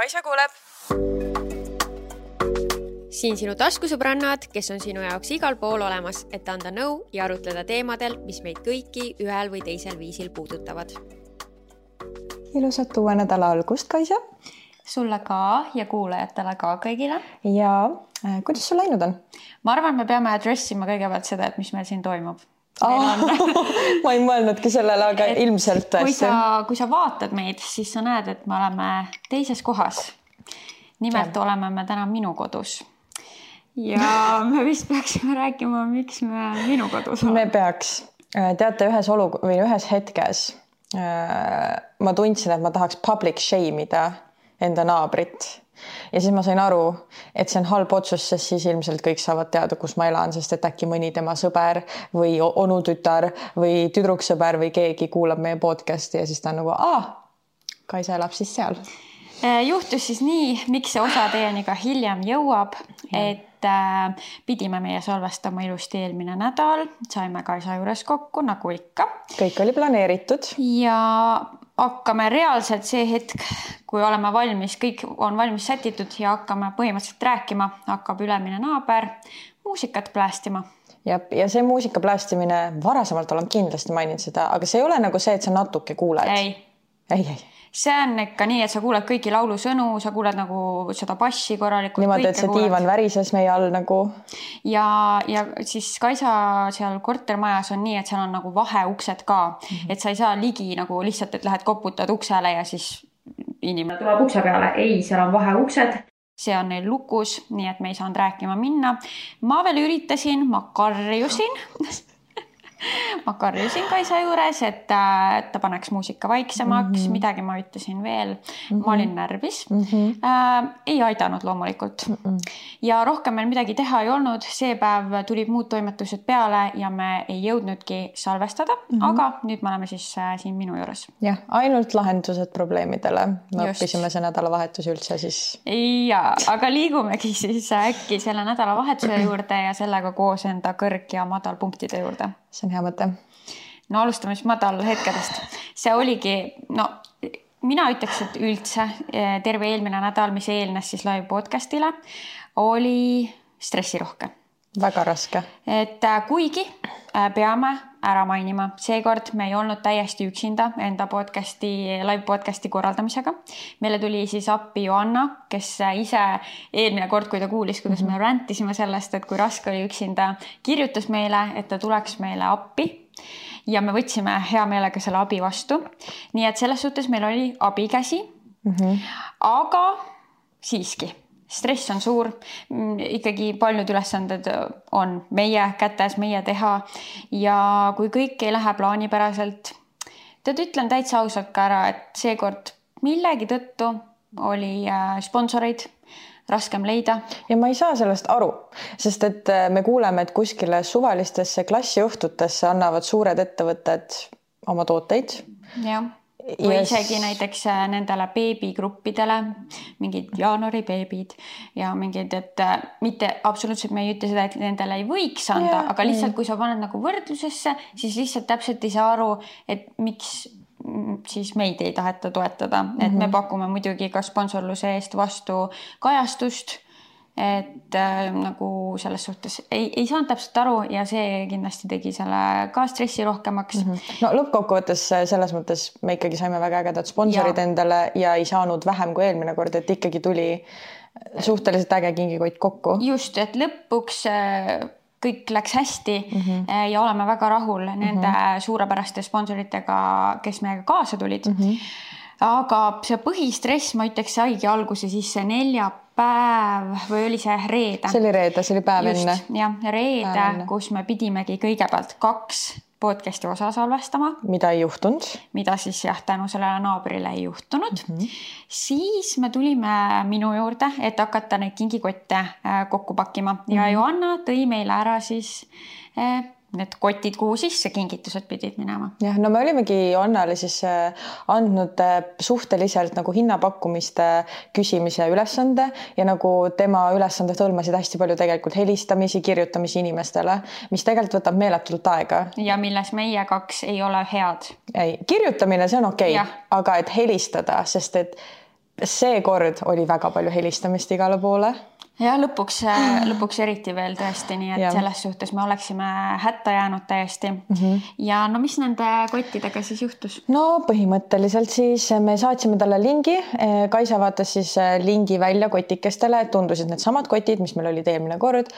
Kaisa kuuleb. siin sinu taskusõbrannad, kes on sinu jaoks igal pool olemas, et anda nõu ja arutleda teemadel, mis meid kõiki ühel või teisel viisil puudutavad. ilusat uue nädala algust, Kaisa. sulle ka ja kuulajatele ka kõigile. ja äh, kuidas sul läinud on? ma arvan, me peame address ima kõigepealt seda, et mis meil siin toimub ma ei mõelnudki sellele, aga et ilmselt tõesti. kui sa, kui sa vaatad meid, siis sa näed, et me oleme teises kohas. nimelt ja. oleme me täna minu kodus. ja me vist peaksime rääkima, miks me minu kodus oleme. me peaks. Äh, teate, ühes olu või ühes hetkes äh, ma tundsin, et ma tahaks public shame ida enda naabrit ja siis ma sain aru, et see on halb otsus, sest siis ilmselt kõik saavad teada, kus ma elan, sest et äkki mõni tema sõber või onutütar või tüdruksõber või keegi kuulab meie podcast'i ja siis ta on nagu, aa, Kaisa elab siis seal. Äh, juhtus siis nii, miks see osa teieni ka hiljem jõuab, et äh, pidime meie salvestama ilusti eelmine nädal, saime Kaisa juures kokku nagu ikka. kõik oli planeeritud. ja hakkame reaalselt see hetk, kui oleme valmis, kõik on valmis sätitud ja hakkame põhimõtteliselt rääkima, hakkab ülemine naaber muusikat plästima ja, ja see muusika plästimine, varasemalt olen kindlasti maininud seda, aga see ei ole nagu see, et sa natuke kuuled. ei, see on ikka nii, et sa kuuled kõiki laulusõnu, sa kuuled nagu seda bassi korralikult. niimoodi, et see kuuled. diivan värises meie all nagu. ja, ja siis Kaisa seal kortermajas on nii, et seal on nagu vaheuksed ka mm, -hmm. et sa ei saa ligi nagu lihtsalt, et lähed koputad uksele ja siis inimene tuleb ukse peale. ei, seal on vaheuksed see on neil lukus, nii et me ei saanud rääkima minna. ma veel üritasin, ma karjusin ma karjusin Kaisa juures, et ta, et ta paneks muusika vaiksemaks mm, -hmm. midagi ma ütlesin veel mm. -hmm. ma olin närvis mm. -hmm. Äh, ei aidanud loomulikult mm. -hmm. ja rohkem meil midagi teha ei olnud, see päev tulid muud toimetused peale ja me ei jõudnudki salvestada mm, -hmm. aga nüüd me oleme siis äh, siin minu juures. jah, ainult lahendused probleemidele. me Just. õppisime see nädalavahetus üldse siis. ja, aga liigumegi siis äkki selle nädalavahetuse juurde ja sellega koos enda kõrg- ja madalpunktide juurde see on hea mõte. no alustame siis madalhetkedest. see oligi, no mina ütleks, et üldse eh, terve eelmine nädal, mis eelnes siis live podcast'ile, oli stressirohke. väga raske. et äh, kuigi äh, peame ära mainima, seekord me ei olnud täiesti üksinda enda podcast'i, live podcast'i korraldamisega. meile tuli siis appi Joanna, kes ise eelmine kord, kui ta kuulis, kuidas mm -hmm. me rantisime sellest, et kui raske oli üksinda, kirjutas meile, et ta tuleks meile appi ja me võtsime hea meelega selle abi vastu. nii et selles suhtes meil oli abikäsi mm. -hmm. aga siiski stress on suur, mm, ikkagi paljud ülesanded on meie kätes, meie teha ja kui kõik ei lähe plaanipäraselt, tead, ütlen täitsa ausalt ka ära, et seekord millegi tõttu oli äh, sponsoreid raskem leida. ja ma ei saa sellest aru, sest et äh, me kuuleme, et kuskile suvalistesse klassiõhtutesse annavad suured ettevõtted oma tooteid. jah või yes. isegi näiteks äh, nendele beebigruppidele, mingid jaanuaribeebid ja mingid, et äh, mitte absoluutselt me ei ütle seda, et nendele ei võiks anda, aga lihtsalt, kui sa paned nagu võrdlusesse, siis lihtsalt täpselt ei saa aru, et miks mm, siis meid ei taheta toetada, et mm -hmm. me mhm. pakume muidugi ka sponsorluse eest vastu kajastust et äh, nagu selles suhtes ei, ei saanud täpselt aru ja see kindlasti tegi selle ka stressi rohkemaks mm. -hmm. no lõppkokkuvõttes äh, selles mõttes me ikkagi saime väga ägedad sponsorid ja. endale ja ei saanud vähem kui eelmine kord, et ikkagi tuli suhteliselt äge kingikott kokku. just, et lõpuks äh, kõik läks hästi mm -hmm. ja oleme väga rahul nende mm -hmm. suurepäraste sponsoritega, kes meiega kaasa tulid mm. -hmm. aga see põhistress, ma ütleks, saigi alguse siis see neljapäev päev või oli see reede? see oli reede, see oli päev Just, enne. jah, reede, kus me pidimegi kõigepealt kaks podcast'i osa salvestama. mida ei juhtunud. mida siis jah, tänu sellele naabrile ei juhtunud mm. -hmm. siis me tulime minu juurde, et hakata neid kingikotte äh, kokku pakkima mm -hmm. ja. Johanna tõi meile ära siis äh, need kotid, kuhu sisse kingitused pidid minema. jah, no me olimegi Annale siis äh, andnud äh, suhteliselt nagu hinnapakkumiste küsimise ülesande ja nagu tema ülesanded hõlmasid hästi palju tegelikult helistamisi, kirjutamisi inimestele, mis tegelikult võtab meeletult aega. ja milles meie kaks ei ole head. ei, kirjutamine, see on okei okay,, aga et helistada, sest et seekord oli väga palju helistamist igale poole ja lõpuks, lõpuks eriti veel tõesti, nii et ja. selles suhtes me oleksime hätta jäänud täiesti mm. -hmm. ja no mis nende kottidega siis juhtus? no põhimõtteliselt siis me saatsime talle lingi. Kaisa vaatas siis lingi välja kotikestele, tundusid needsamad kotid, mis meil olid eelmine kord.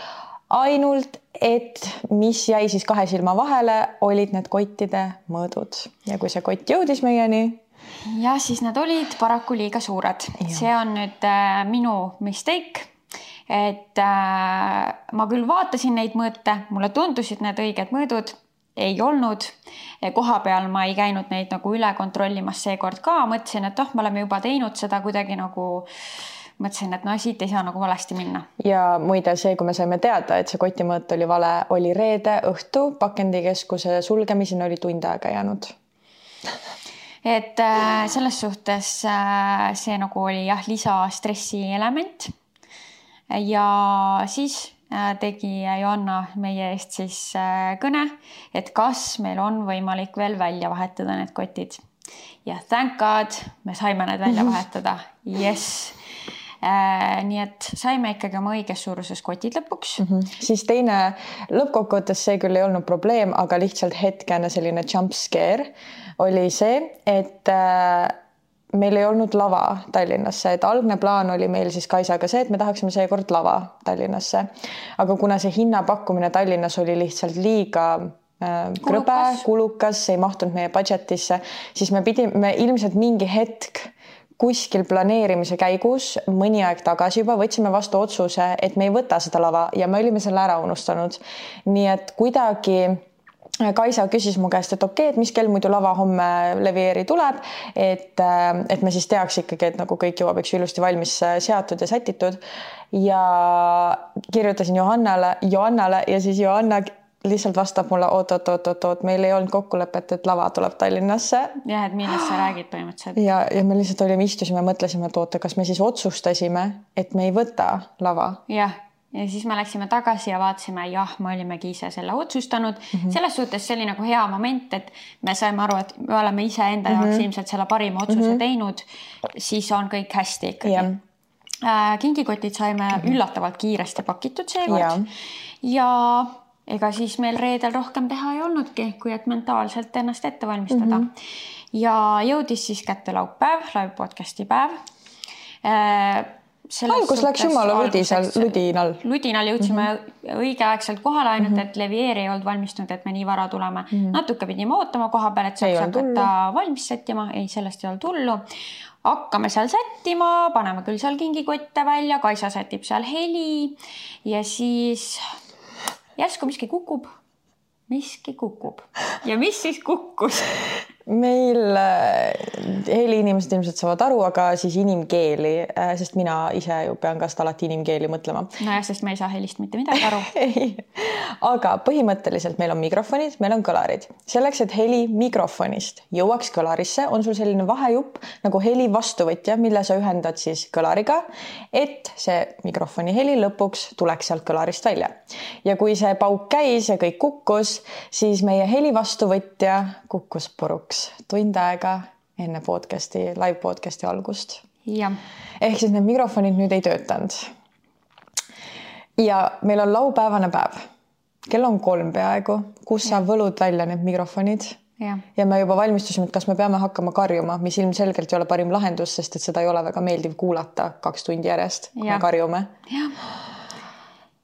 ainult, et mis jäi siis kahe silma vahele, olid need kottide mõõdud ja kui see kott jõudis meieni jah, siis nad olid paraku liiga suured, see on nüüd äh, minu mistake et äh, ma küll vaatasin neid mõõte, mulle tundusid need õiged mõõdud, ei olnud. koha peal ma ei käinud neid nagu üle kontrollimas seekord ka, mõtlesin, et oh, me oleme juba teinud seda kuidagi nagu mõtlesin, et no siit ei saa nagu valesti minna. ja muide, see, kui me saime teada, et see kotimõõt oli vale, oli reede õhtu, pakendikeskuse sulgemiseni oli tund aega jäänud et äh, selles suhtes äh, see nagu oli jah, lisastressi element ja siis äh, tegi Joanna meie eest siis äh, kõne, et kas meil on võimalik veel välja vahetada need kotid. ja thank god, me saime need välja vahetada, jess Äh, nii et saime ikkagi oma õiges suuruses kotid lõpuks mm. -hmm. siis teine, lõppkokkuvõttes see küll ei olnud probleem, aga lihtsalt hetkene selline jump scare oli see, et äh, meil ei olnud lava Tallinnasse, et algne plaan oli meil siis Kaisaga see, et me tahaksime seekord lava Tallinnasse. aga kuna see hinnapakkumine Tallinnas oli lihtsalt liiga äh, krõbe, kulukas, ei mahtunud meie budget'isse, siis me pidime, me ilmselt mingi hetk kuskil planeerimise käigus mõni aeg tagasi juba võtsime vastu otsuse, et me ei võta seda lava ja me olime selle ära unustanud. nii et kuidagi Kaisa küsis mu käest, et okei okay,, et mis kell muidu lava homme Levieri tuleb, et, äh, et me siis teaks ikkagi, et nagu kõik jõuab, eks ju, ilusti valmis äh, seatud ja sätitud. ja kirjutasin Johannale, Johannale ja siis Johanna lihtsalt vastab mulle oot-oot-oot-oot-oot, meil ei olnud kokkulepet, et lava tuleb Tallinnasse. jah, et millest sa räägid põhimõtteliselt. ja, ja me lihtsalt olime, istusime, mõtlesime, et oota, kas me siis otsustasime, et me ei võta lava. jah ja siis me läksime tagasi ja vaatasime, jah, me olimegi ise selle otsustanud mm. -hmm. selles suhtes see oli nagu hea moment, et me saime aru, et me oleme iseenda mm -hmm. jaoks ilmselt selle parima otsuse mm -hmm. teinud, siis on kõik hästi ikkagi yeah.. Äh, kingikotid saime mm -hmm. üllatavalt kiiresti pakitud seekord yeah. ja ega siis meil reedel rohkem teha ei olnudki, kui et mentaalselt ennast ette valmistada mm. -hmm. ja jõudis siis kätte laupäev, live podcast'i päev äh, algus läks jumala ludisel, ludinal. ludinal jõudsime mm -hmm. õigeaegselt kohale, ainult mm -hmm. et Levier ei olnud valmistunud, et me nii vara tuleme mm. -hmm. natuke pidime ootama koha peal, et saaks hakata valmis sättima, ei, sellest ei olnud hullu. hakkame seal sättima, paneme küll seal kingikotte välja, Kaisa sätib seal heli ja siis järsku miski kukub miski kukub ja mis siis kukkus meil äh, heliinimesed ilmselt saavad aru, aga siis inimkeeli, äh, sest mina ise ju pean ka seda alati inimkeeli mõtlema. nojah, sest me ei saa helist mitte midagi aru aga põhimõtteliselt meil on mikrofonid, meil on kõlarid. selleks, et heli mikrofonist jõuaks kõlarisse, on sul selline vahejupp nagu heli vastuvõtja, mille sa ühendad siis kõlariga, et see mikrofoni heli lõpuks tuleks sealt kõlarist välja. ja kui see pauk käis ja kõik kukkus, siis meie heli vastuvõtja kukkus puruks kaks tund aega enne podcast'i, live podcast'i algust. ehk siis need mikrofonid nüüd ei töötanud. ja meil on laupäevane päev, kell on kolm peaaegu, kus sa võlud välja need mikrofonid Ja. ja me juba valmistusime, et kas me peame hakkama karjuma, mis ilmselgelt ei ole parim lahendus, sest et seda ei ole väga meeldiv kuulata kaks tundi järjest, kui me karjume.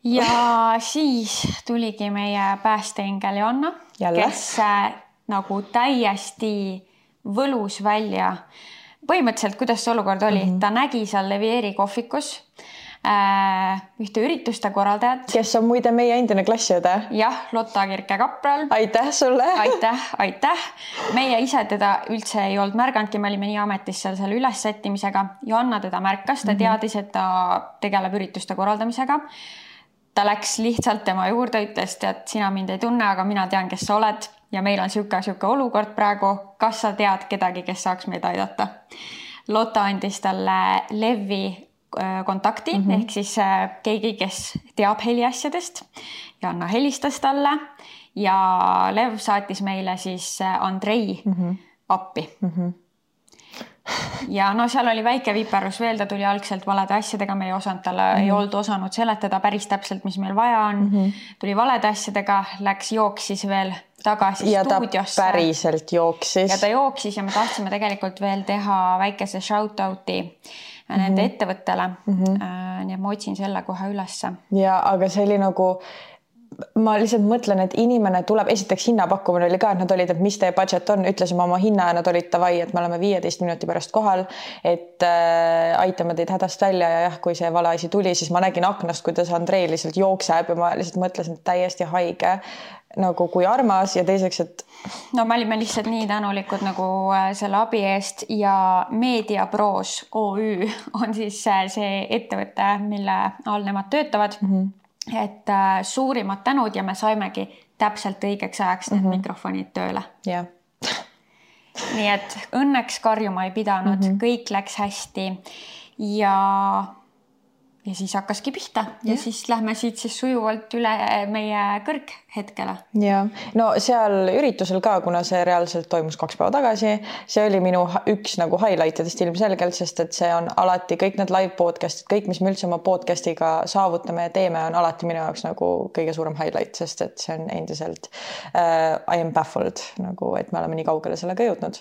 ja siis tuligi meie päästeingel Joanna, kes nagu täiesti võlus välja. põhimõtteliselt, kuidas see olukord oli mm, -hmm. ta nägi seal Levieri kohvikus äh, ühte ürituste korraldajat. kes on muide meie endine klassiõde. jah, Lotta Kirke-Kapral. aitäh sulle. aitäh, aitäh. meie ise teda üldse ei olnud märganudki, me olime nii ametis seal selle ülessättimisega. Johanna teda märkas, ta mm -hmm. teadis, et ta tegeleb ürituste korraldamisega ta läks lihtsalt tema juurde, ütles, tead, sina mind ei tunne, aga mina tean, kes sa oled ja meil on niisugune, niisugune olukord praegu, kas sa tead kedagi, kes saaks meid aidata? Lotta andis talle Levi äh, kontakti mm -hmm. ehk siis äh, keegi, kes teab heliasjadest ja Anna helistas talle ja Lev saatis meile siis äh, Andrei mm -hmm. appi mm. -hmm ja no seal oli väike viperus veel, ta tuli algselt valede asjadega, me ei osanud talle mm, -hmm. ei olnud osanud seletada päris täpselt, mis meil vaja on mm. -hmm. tuli valede asjadega, läks, jooksis veel tagasi ja stuudiosse. päriselt jooksis. ja ta jooksis ja me tahtsime tegelikult veel teha väikese shout out'i mm -hmm. nende ettevõttele mm. -hmm. nii et ma otsin selle kohe ülesse. ja aga see oli nagu ma lihtsalt mõtlen, et inimene tuleb, esiteks hinnapakkumine oli ka, et nad olid, et mis teie budget on, ütlesime oma hinna ja nad olid davai, et me oleme viieteist minuti pärast kohal. et äh, aitame teid hädast välja ja jah, kui see vale asi tuli, siis ma nägin aknast, kuidas Andrei lihtsalt jookseb ja ma lihtsalt mõtlesin, et täiesti haige nagu kui armas ja teiseks, et. no me olime lihtsalt nii tänulikud nagu äh, selle abi eest ja Mediapros OÜ on siis äh, see ettevõte, mille all nemad töötavad mm. -hmm et äh, suurimad tänud ja me saimegi täpselt õigeks ajaks need mm -hmm. mikrofonid tööle. jah. nii et õnneks karjuma ei pidanud mm, -hmm. kõik läks hästi ja ja siis hakkaski pihta ja, ja siis lähme siit siis sujuvalt üle meie kõrghetkele. ja no seal üritusel ka, kuna see reaalselt toimus kaks päeva tagasi, see oli minu üks nagu highlight idest ilmselgelt, sest et see on alati kõik need live podcast'id, kõik, mis me üldse oma podcast'iga saavutame ja teeme, on alati minu jaoks nagu kõige suurem highlight, sest et see on endiselt uh, I am baffled nagu, et me oleme nii kaugele sellega jõudnud.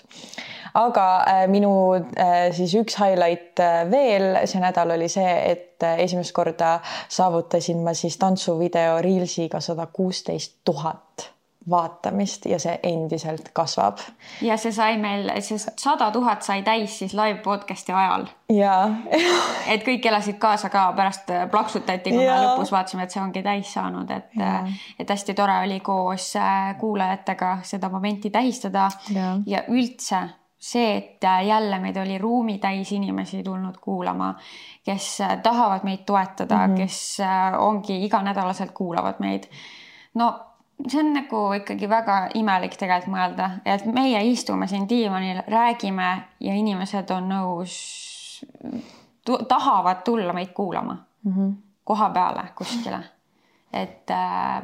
aga uh, minu uh, siis üks highlight uh, veel see nädal oli see, et esimest korda saavutasin ma siis tantsuvideo Reelsiga sada kuusteist tuhat vaatamist ja see endiselt kasvab. ja see sai meil, see sada tuhat sai täis siis live podcast'i ajal. jaa et kõik elasid kaasa ka, pärast plaksutati, kui ja. me lõpus vaatasime, et see ongi täis saanud, et, et hästi tore oli koos äh, kuulajatega seda momenti tähistada ja, ja üldse see, et jälle meid oli ruumitäis inimesi tulnud kuulama, kes tahavad meid toetada mm, -hmm. kes äh, ongi iganädalaselt kuulavad meid. no see on nagu ikkagi väga imelik tegelikult mõelda, et meie istume siin diivanil, räägime ja inimesed on nõus, tahavad tulla meid kuulama mm -hmm. koha peale kuskile. et äh,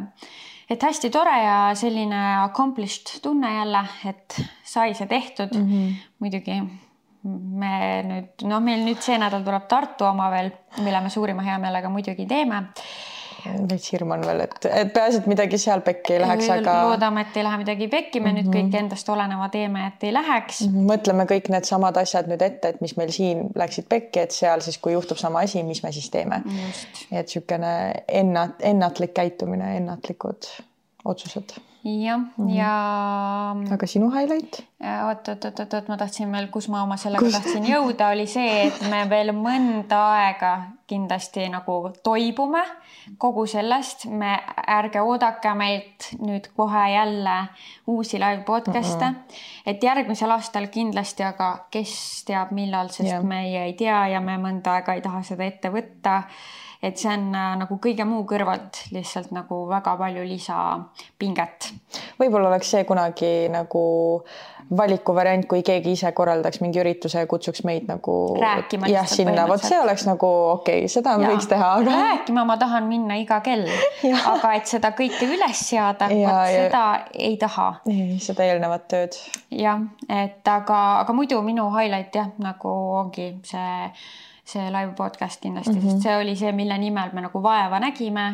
et hästi tore ja selline accomplished tunne jälle, et sai see tehtud mm. -hmm. muidugi me nüüd, noh, meil nüüd see nädal tuleb Tartu oma veel, mille me suurima heameelega muidugi teeme veits hirm on veel, et, et peaasi, et midagi seal pekki ei läheks, aga. loodame, et ei lähe midagi pekki, me mm -hmm. nüüd kõik mhm. endast oleneva teeme, et ei läheks mm. -hmm. mõtleme kõik needsamad asjad nüüd ette, et mis meil siin läksid pekki, et seal siis, kui juhtub sama asi, mis me siis teeme. et niisugune ennat-, ennatlik käitumine, ennatlikud otsused jah mm, -hmm. ja. aga sinu highlight? oot, oot, oot, oot, oot, ma tahtsin veel, kus ma oma sellega kus? tahtsin jõuda, oli see, et me veel mõnda aega kindlasti nagu toibume kogu sellest, me ärge oodake meilt nüüd kohe jälle uusi live podcast'e mm, -mm. et järgmisel aastal kindlasti, aga kes teab, millal, sest yeah. meie ei tea ja me mõnda aega ei taha seda ette võtta et see on äh, nagu kõige muu kõrvalt lihtsalt nagu väga palju lisapinget. võib-olla oleks see kunagi nagu valikuvariant, kui keegi ise korraldaks mingi ürituse ja kutsuks meid nagu rääkima jah, sinna, vot see oleks nagu okei okay,, seda ja. võiks teha, aga. rääkima ma tahan minna iga kell, aga et seda kõike üles seada, vot seda ei taha. ei, seda eelnevat tööd. jah, et aga, aga muidu minu highlight jah, nagu ongi see see live podcast kindlasti mm, -hmm. sest see oli see, mille nimel me nagu vaeva nägime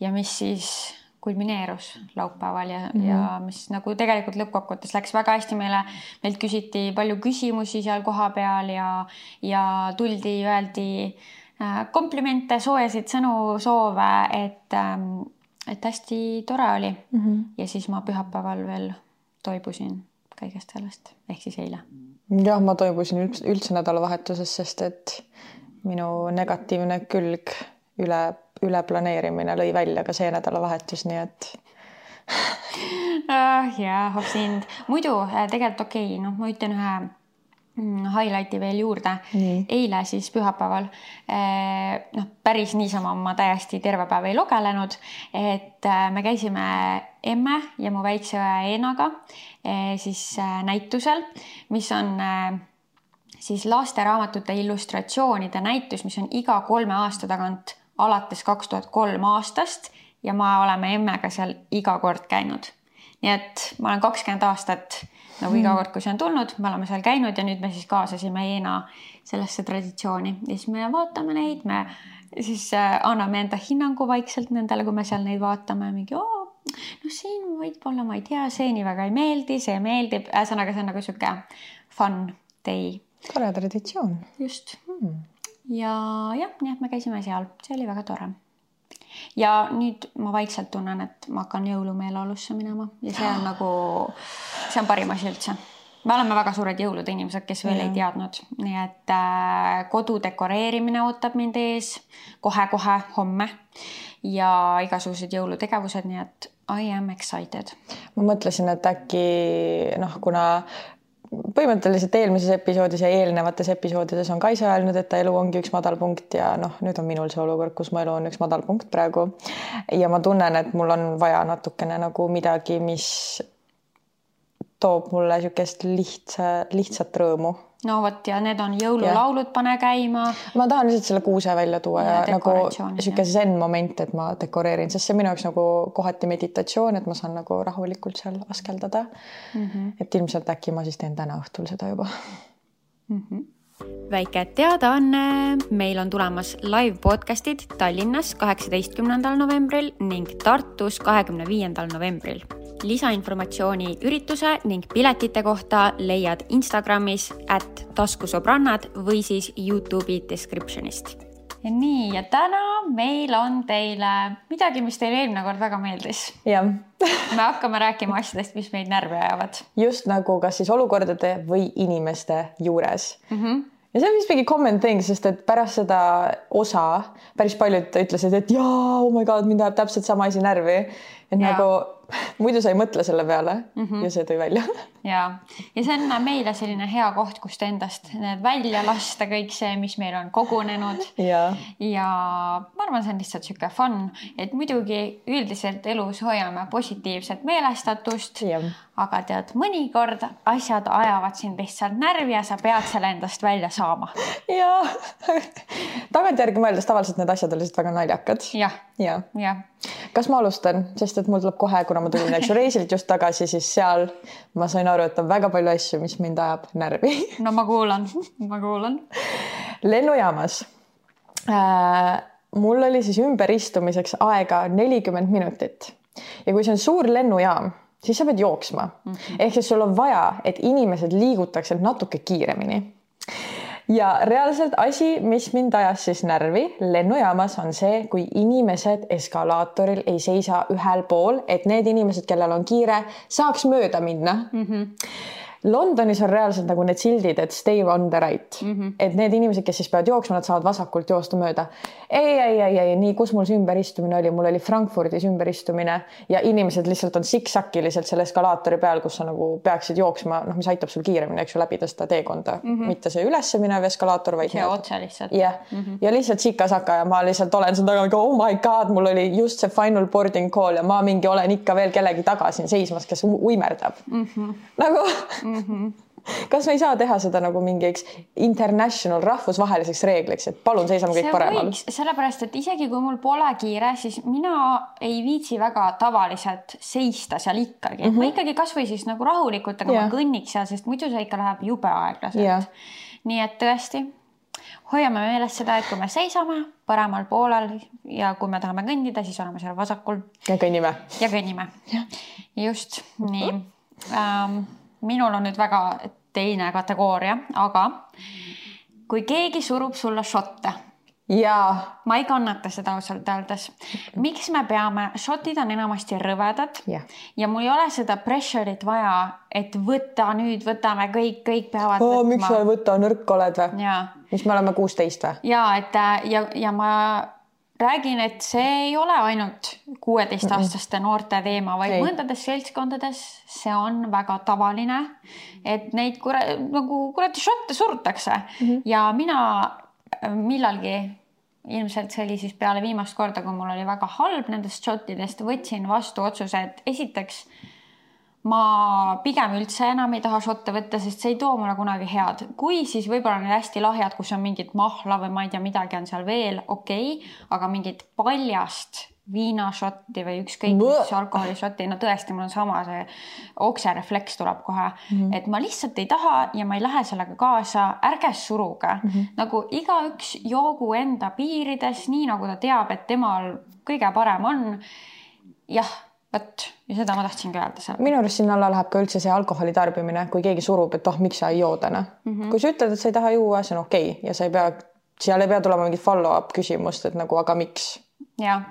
ja mis siis kulmineerus laupäeval ja mm, -hmm. ja mis nagu tegelikult lõppkokkuvõttes läks väga hästi meile, meilt küsiti palju küsimusi seal kohapeal ja, ja tuldi, öeldi äh, komplimente, soojasid sõnu, soove, et ähm, et hästi tore oli mm. -hmm. ja siis ma pühapäeval veel toibusin kõigest sellest, ehk siis eile. jah, ma toibusin üldse, üldse nädalavahetuses, sest et minu negatiivne külg üle, üleplaneerimine lõi välja ka see nädalavahetus, nii et ah, jaa, oh sind. muidu äh, tegelikult okei okay,, noh, ma ütlen ühe highlight'i veel juurde. eile siis pühapäeval äh, noh, päris niisama ma täiesti terve päev ei lugelenud, et äh, me käisime emme ja mu väikse õe Eenaga siis näitusel, mis on siis lasteraamatute illustratsioonide näitus, mis on iga kolme aasta tagant alates kaks tuhat kolm aastast ja me oleme emmega seal iga kord käinud. nii et ma olen kakskümmend aastat nagu iga kord, kui see on tulnud, me oleme seal käinud ja nüüd me siis kaasasime Eena sellesse traditsiooni. Ja siis me vaatame neid, me siis äh, anname enda hinnangu vaikselt nendele, kui me seal neid vaatame, mingi oo, no siin võib-olla ma ei tea, see nii väga ei meeldi, see meeldib, ühesõnaga, see on nagu sihuke fun day. tore traditsioon. just. Hmm. ja jah, nii et me käisime seal, see oli väga tore ja nüüd ma vaikselt tunnen, et ma hakkan jõulumeeleolusse minema ja see on nagu, see on parim asi üldse me oleme väga suured jõulude inimesed, kes veel ja. ei teadnud, nii et äh, kodu dekoreerimine ootab mind ees kohe-kohe homme ja igasugused jõulutegevused, nii et I am excited. ma mõtlesin, et äkki noh, kuna põhimõtteliselt eelmises episoodis ja eelnevates episoodides on Kaisa öelnud, et ta elu ongi üks madalpunkt ja noh, nüüd on minul see olukord, kus mu elu on üks madalpunkt praegu. ja ma tunnen, et mul on vaja natukene nagu midagi, mis toob mulle niisugust lihtsa, lihtsat rõõmu. No vot ja need on jõululaulud, pane käima. ma tahan lihtsalt selle kuuse välja tuua ja, ja nagu niisugune zen moment, et ma dekoreerin, sest see on minu jaoks nagu kohati meditatsioon, et ma saan nagu rahulikult seal askeldada mm. -hmm. et ilmselt äkki ma siis teen täna õhtul seda juba mm. -hmm väike teadaanne, meil on tulemas live podcast'id Tallinnas kaheksateistkümnendal novembril ning Tartus kahekümne viiendal novembril lisainformatsiooni ürituse ning piletite kohta leiad Instagramis at taskusõbrannad või siis Youtube'i description'ist. nii, ja täna meil on teile midagi, mis teile eelmine kord väga meeldis. jah me hakkame rääkima asjadest, mis meid närvi ajavad. just nagu kas siis olukordade või inimeste juures mm. -hmm ja see on vist mingi common thing, sest et pärast seda osa päris paljud ütlesid, et jaa, oh my god, mind ajab täpselt sama asi närvi. et ja. nagu muidu sa ei mõtle selle peale mm -hmm. ja see tõi välja. ja, ja see on meile selline hea koht, kust endast välja lasta, kõik see, mis meil on kogunenud. ja, ja ma arvan, see on lihtsalt sihuke fun, et muidugi üldiselt elus hoiame positiivset meelestatust aga tead, mõnikord asjad ajavad sind lihtsalt närvi ja sa pead selle endast välja saama. ja tagantjärgi mõeldes tavaliselt need asjad on lihtsalt väga naljakad. jah, ja, ja.. kas ma alustan, sest et mul tuleb kohe, kuna ma tulin eks ju reisilt just tagasi, siis seal ma sain aru, et on väga palju asju, mis mind ajab närvi. No ma kuulan, ma kuulan. lennujaamas. Äh, mul oli siis ümberistumiseks aega nelikümmend minutit. Ja kui see on suur lennujaam siis sa pead jooksma mm. -hmm. ehk siis sul on vaja, et inimesed liigutaksid natuke kiiremini. ja reaalselt asi, mis mind ajas siis närvi lennujaamas, on see, kui inimesed eskalaatoril ei seisa ühel pool, et need inimesed, kellel on kiire, saaks mööda minna mm. -hmm Londonis on reaalselt nagu need sildid, et stay on the right mm, -hmm. et need inimesed, kes siis peavad jooksma, nad saavad vasakult joosta mööda. ei, ei, ei, ei, nii, kus mul see ümberistumine oli, mul oli Frankfurdis ümberistumine ja inimesed lihtsalt on siksakiliselt selle eskalaatori peal, kus sa nagu peaksid jooksma, noh, mis aitab sul kiiremini, eks ju, läbida seda teekonda mm, -hmm. mitte see üles minev eskalaator, vaid. see otse lihtsalt. jah -hmm., ja lihtsalt sikasaka ja ma lihtsalt olen seal taga, oh my god, mul oli just see final boarding call ja ma mingi olen ikka veel kellegi taga siin seismas, kes uimerdab mm. -hmm. nagu mm. -hmm mm. -hmm kas me ei saa teha seda nagu mingiks international rahvusvaheliseks reegliks, et palun seisame kõik paremal? sellepärast, et isegi kui mul pole kiire, siis mina ei viitsi väga tavaliselt seista seal ikkagi mm, -hmm. ma ikkagi kasvõi siis nagu rahulikult, aga yeah. ma kõnniks seal, sest muidu see ikka läheb jube aeglaselt yeah.. nii et tõesti hoiame meeles seda, et kui me seisame paremal poolel ja kui me tahame kõndida, siis oleme seal vasakul. ja kõnnime. ja kõnnime. just nii ähm, minul on nüüd väga teine kategooria, aga kui keegi surub sulle šotte jaa. ma ei kannata seda ausalt öeldes. miks me peame, šotid on enamasti rõvedad ja. ja mul ei ole seda pressure'it vaja, et võta nüüd, võtame kõik, kõik peavad oh,. miks sa ei võta, nõrk oled või? mis me oleme kuusteist või? ja et ja, ja ma räägin, et see ei ole ainult kuueteistaastaste noorte teema, vaid ei. mõndades seltskondades see on väga tavaline, et neid kure, nagu kuradi šotte surutakse mm -hmm. ja mina äh, millalgi ilmselt see oli siis peale viimast korda, kui mul oli väga halb nendest šottidest, võtsin vastu otsuse, et esiteks ma pigem üldse enam ei taha šotte võtta, sest see ei too mulle kunagi head. kui, siis võib-olla need hästi lahjad, kus on mingit mahla või ma ei tea, midagi on seal veel, okei okay,, aga mingit paljast viinašotti või ükskõik mis alkoholišotti, no tõesti, mul on sama see okserefleks tuleb kohe mm, -hmm. et ma lihtsalt ei taha ja ma ei lähe sellega kaasa, ärge suruge mm. -hmm. nagu igaüks joogu enda piirides, nii nagu ta teab, et temal kõige parem on. jah, vot ja seda ma tahtsingi öelda seal. minu arust sinna alla läheb ka üldse see alkoholi tarbimine, kui keegi surub, et oh, miks sa ei joo täna mm. -hmm. kui sa ütled, et sa ei taha juua, see on okei okay. ja sa ei pea, seal ei pea tulema mingit follow-up küsimust, et nagu aga miks jah,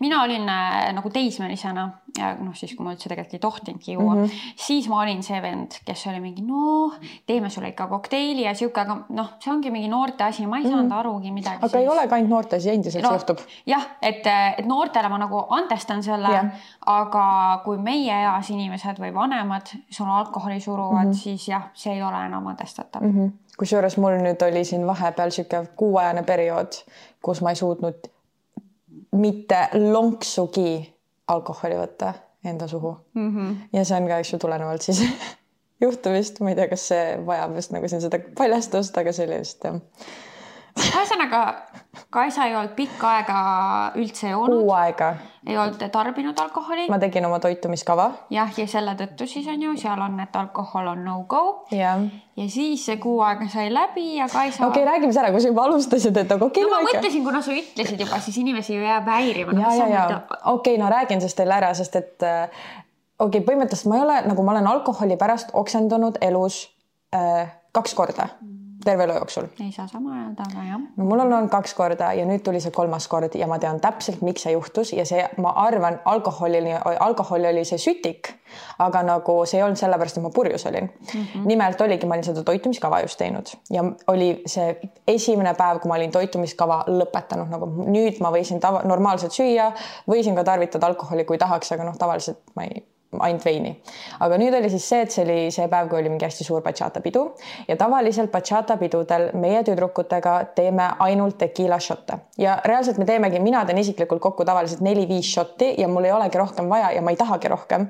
mina olin äh, nagu teismelisena ja noh, siis kui ma üldse tegelikult ei tohtinudki juua mm, -hmm. siis ma olin see vend, kes oli mingi noh, teeme sulle ikka kokteili ja sihuke, aga noh, see ongi mingi noorte asi, ma ei saanud mm -hmm. arugi midagi. aga siis... ei olegi ainult noorte asi, endiselt no, juhtub. jah, et, et noortele ma nagu andestan selle yeah., aga kui meie eas inimesed või vanemad sul alkoholi suruvad mm, -hmm. siis jah, see ei ole enam andestatav mm. -hmm. kusjuures mul nüüd oli siin vahepeal sihuke kuuajane periood, kus ma ei suutnud mitte lonksugi alkoholi võtta enda suhu mm. -hmm. ja see on ka, eks ju, tulenevalt siis juhtumist, ma ei tea, kas see vajab vist nagu siin seda paljastust, aga see oli vist jah ühesõnaga, Kaisa ei olnud pikka aega üldse joonud. kuu aega. ei olnud tarbinud alkoholi. ma tegin oma toitumiskava. jah, ja selle tõttu siis on ju, seal on, et alkohol on no-go. ja siis see kuu aega sai läbi ja Kaisa. okei okay,, räägime siis ära, kui sa juba alustasid, et aga okei okay,. no ma mõtlesin, kuna sa ütlesid juba, siis inimesi ju jääb häirima. ja, ja, ja okei okay,, no räägin siis teile ära, sest et äh, okei okay,, põhimõtteliselt ma ei ole nagu ma olen alkoholi pärast oksendunud elus äh, kaks korda mm terve elu jooksul. ei saa sama öelda, aga jah. no mul on olnud kaks korda ja nüüd tuli see kolmas kord ja ma tean täpselt, miks see juhtus ja see, ma arvan, alkoholini, alkohol oli see sütik, aga nagu see ei olnud sellepärast, et ma purjus olin mm. -hmm. nimelt oligi, ma olin seda toitumiskava just teinud ja oli see esimene päev, kui ma olin toitumiskava lõpetanud, nagu nüüd ma võisin tava, normaalselt süüa, võisin ka tarvitada alkoholi, kui tahaks, aga noh, tavaliselt ma ei ainult veini. aga nüüd oli siis see, et see oli see päev, kui oli mingi hästi suur bachata pidu ja tavaliselt bachata pidudel meie tüdrukutega teeme ainult tequila šotte ja reaalselt me teemegi, mina teen isiklikult kokku tavaliselt neli-viis šotti ja mul ei olegi rohkem vaja ja ma ei tahagi rohkem.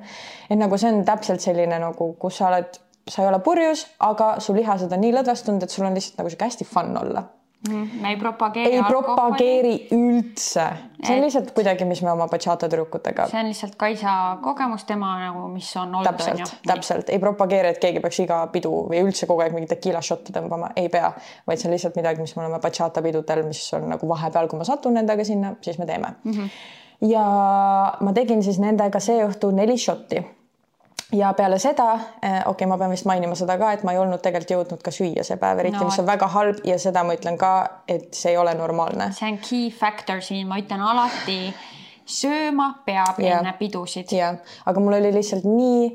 et nagu see on täpselt selline nagu, kus sa oled, sa ei ole purjus, aga su lihased on nii lõdvestunud, et sul on lihtsalt nagu sihuke hästi fun olla me ei propageeri. ei propageeri üldse, see on lihtsalt kuidagi, mis me oma bachata tüdrukutega. see on lihtsalt Kaisa kogemus, tema nagu, mis on olnud. täpselt, täpselt, ei propageeri, et keegi peaks iga pidu või üldse kogu aeg mingit tequila šotte tõmbama, ei pea, vaid see on lihtsalt midagi, mis me oleme bachata pidudel, mis on nagu vahepeal, kui ma satun nendega sinna, siis me teeme mm. -hmm. ja ma tegin siis nendega see õhtu neli šotti ja peale seda, eh, okei okay,, ma pean vist mainima seda ka, et ma ei olnud tegelikult jõudnud ka süüa see päev eriti no,, mis on väga halb ja seda ma ütlen ka, et see ei ole normaalne. see on key factor siin, ma ütlen alati, sööma peab ja. enne pidusid. jah, aga mul oli lihtsalt nii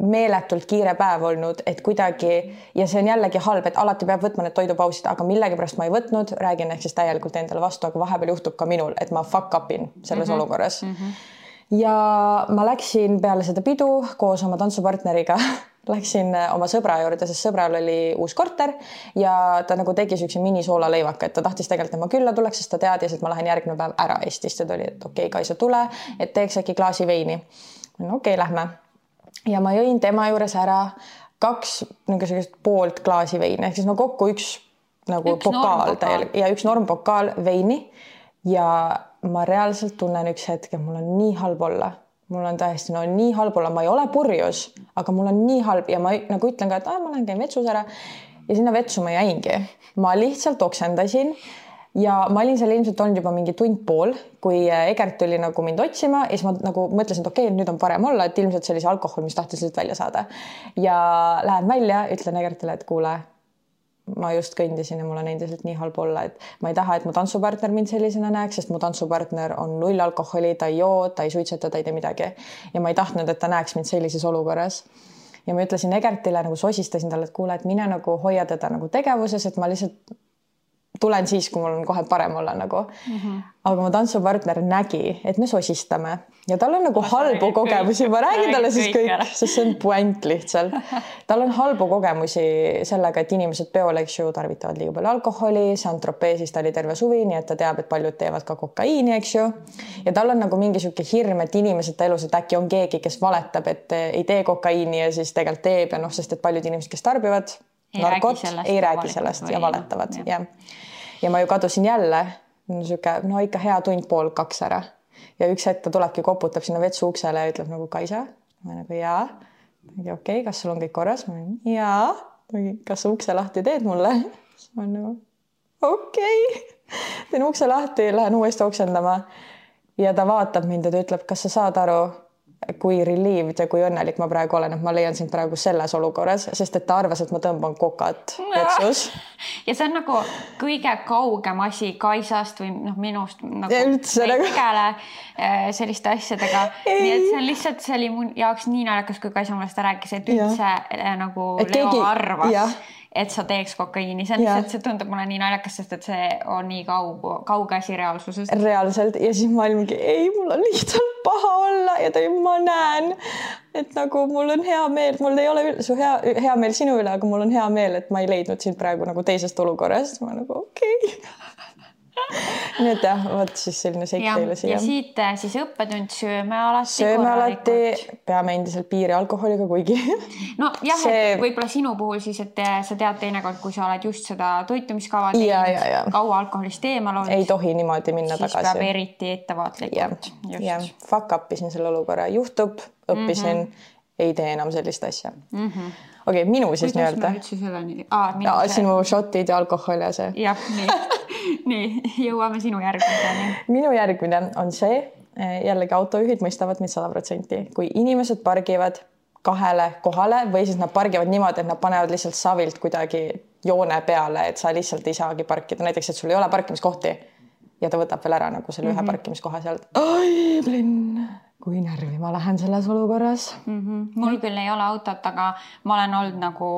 meeletult kiire päev olnud, et kuidagi ja see on jällegi halb, et alati peab võtma need toidupausid, aga millegipärast ma ei võtnud, räägin ehk siis täielikult endale vastu, aga vahepeal juhtub ka minul, et ma fuck up in selles mm -hmm. olukorras mm. -hmm ja ma läksin peale seda pidu koos oma tantsupartneriga Läksin äh, oma sõbra juurde, sest sõbral oli uus korter ja ta nagu tegi siukse minisoolalõivaka, et ta tahtis tegelikult, et ma külla tuleks, sest ta teadis, et ma lähen järgmine päev ära Eestist ja ta oli, et okei okay,, Kaisa, tule, et teeks äkki klaasi veini. no okei okay,, lähme. ja ma jõin tema juures ära kaks niisugust poolt klaasi veini ehk siis no kokku üks nagu üks pokaal täielik ja üks normpokaal veini ja ma reaalselt tunnen üks hetk, et mul on nii halb olla, mul on täiesti no nii halb olla, ma ei ole purjus, aga mul on nii halb ja ma nagu ütlen ka, et ma lähen käin vetsus ära. Ja sinna vetsu ma jäingi, ma lihtsalt oksendasin ja ma olin seal ilmselt olnud juba mingi tund pool, kui Egert tuli nagu mind otsima ja siis ma nagu mõtlesin, et okei okay,, nüüd on parem olla, et ilmselt see oli see alkohol, mis tahtis lihtsalt välja saada. ja lähen välja, ütlen Egertile, et kuule, ma just kõndisin ja mul on endiselt nii halb olla, et ma ei taha, et mu tantsupartner mind sellisena näeks, sest mu tantsupartner on null alkoholi, ta ei joo, ta ei suitseta, ta ei tee midagi. ja ma ei tahtnud, et ta näeks mind sellises olukorras. ja ma ütlesin Egertile nagu sosistasin talle, et kuule, et mine nagu hoia teda nagu tegevuses, et ma lihtsalt tulen siis, kui mul on kohe parem olla nagu mm. -hmm. aga mu tantsupartner nägi, et me sosistame ja tal on nagu ma halbu kogemusi, ma räägin talle siis kõik, kõik, sest see on puänt lihtsalt. tal on halbu kogemusi sellega, et inimesed peol, eks ju, tarvitavad liiga palju alkoholi, Saint-Tropez'is ta oli terve suvi, nii et ta teab, et paljud teevad ka kokaiini, eks ju. ja tal on nagu mingi sihuke hirm, et inimesed ta elus, et äkki on keegi, kes valetab, et ei tee kokaiini ja siis tegelikult teeb ja noh, sest et paljud inimesed, kes tarbivad ei narkot, ei räägi sellest ja valetavad, jah ja ma ju kadusin jälle niisugune no ikka hea tund-pool, kaks ära ja üks hetk ta tulebki, koputab sinna vetsu uksele ja ütleb nagu Kaisa. ma nagu jaa. okei okay,, kas sul on kõik korras? ma olen jaa. kas sa ukse lahti teed mulle? siis ma olen nagu okei okay. teen ukse lahti, lähen uuesti oksendama. ja ta vaatab mind ja ta ütleb, kas sa saad aru kui relieved ja kui õnnelik ma praegu olen, et ma leian sind praegu selles olukorras, sest et ta arvas, et ma tõmban kokat vetsus. ja see on nagu kõige kaugem asi Kaisast või noh, minust nagu. üldse nagu. tegele äh, selliste asjadega. nii et see on lihtsalt, see oli mu jaoks nii naljakas, kui Kaisa mulle seda rääkis, et üldse ja. Äh, nagu et Leo keegi... arvas et sa teeks kokaiini, see on lihtsalt, see tundub mulle nii naljakas, sest et see on nii kaugu, kauge asi reaalsusest. reaalselt. Ja siis ma olingi, ei, mul on lihtsalt paha olla ja ta, ma näen, et nagu mul on hea meel, mul ei ole su hea, hea meel sinu üle, aga mul on hea meel, et ma ei leidnud sind praegu nagu teisest olukorrast. ma nagu okei. okay nii et jah, vot siis selline seik teile siia. ja siit äh, siis õppetund, sööme alati. sööme alati, peame endiselt piiri alkoholiga, kuigi. nojah see..., et võib-olla sinu puhul siis, et äh, sa tead teinekord, kui sa oled just seda toitumiskava teinud, kaua alkoholist eemal olnud. ei tohi niimoodi minna siis tagasi. peab eriti ettevaatlikult. jah, fuck up isin selle olukorra, juhtub, õppisin mm, -hmm. ei tee enam sellist asja mm. -hmm okei okay,, minu siis nii-öelda. kuidas me üldse selleni ah,? sinu šotid ja alkohol ja see. jah, nii nii, jõuame sinu järgmiseni. minu järgmine on see, eh, jällegi autojuhid mõistavad mind sada protsenti, kui inimesed pargivad kahele kohale või siis nad pargivad niimoodi, et nad panevad lihtsalt savilt kuidagi joone peale, et sa lihtsalt ei saagi parkida, näiteks et sul ei ole parkimiskohti ja ta võtab veel ära nagu selle mm -hmm. ühe mhm. parkimiskoha sealt. oi, plinn, kui närvi ma lähen selles olukorras mm. -hmm. mul küll ei ole autot, aga ma olen olnud nagu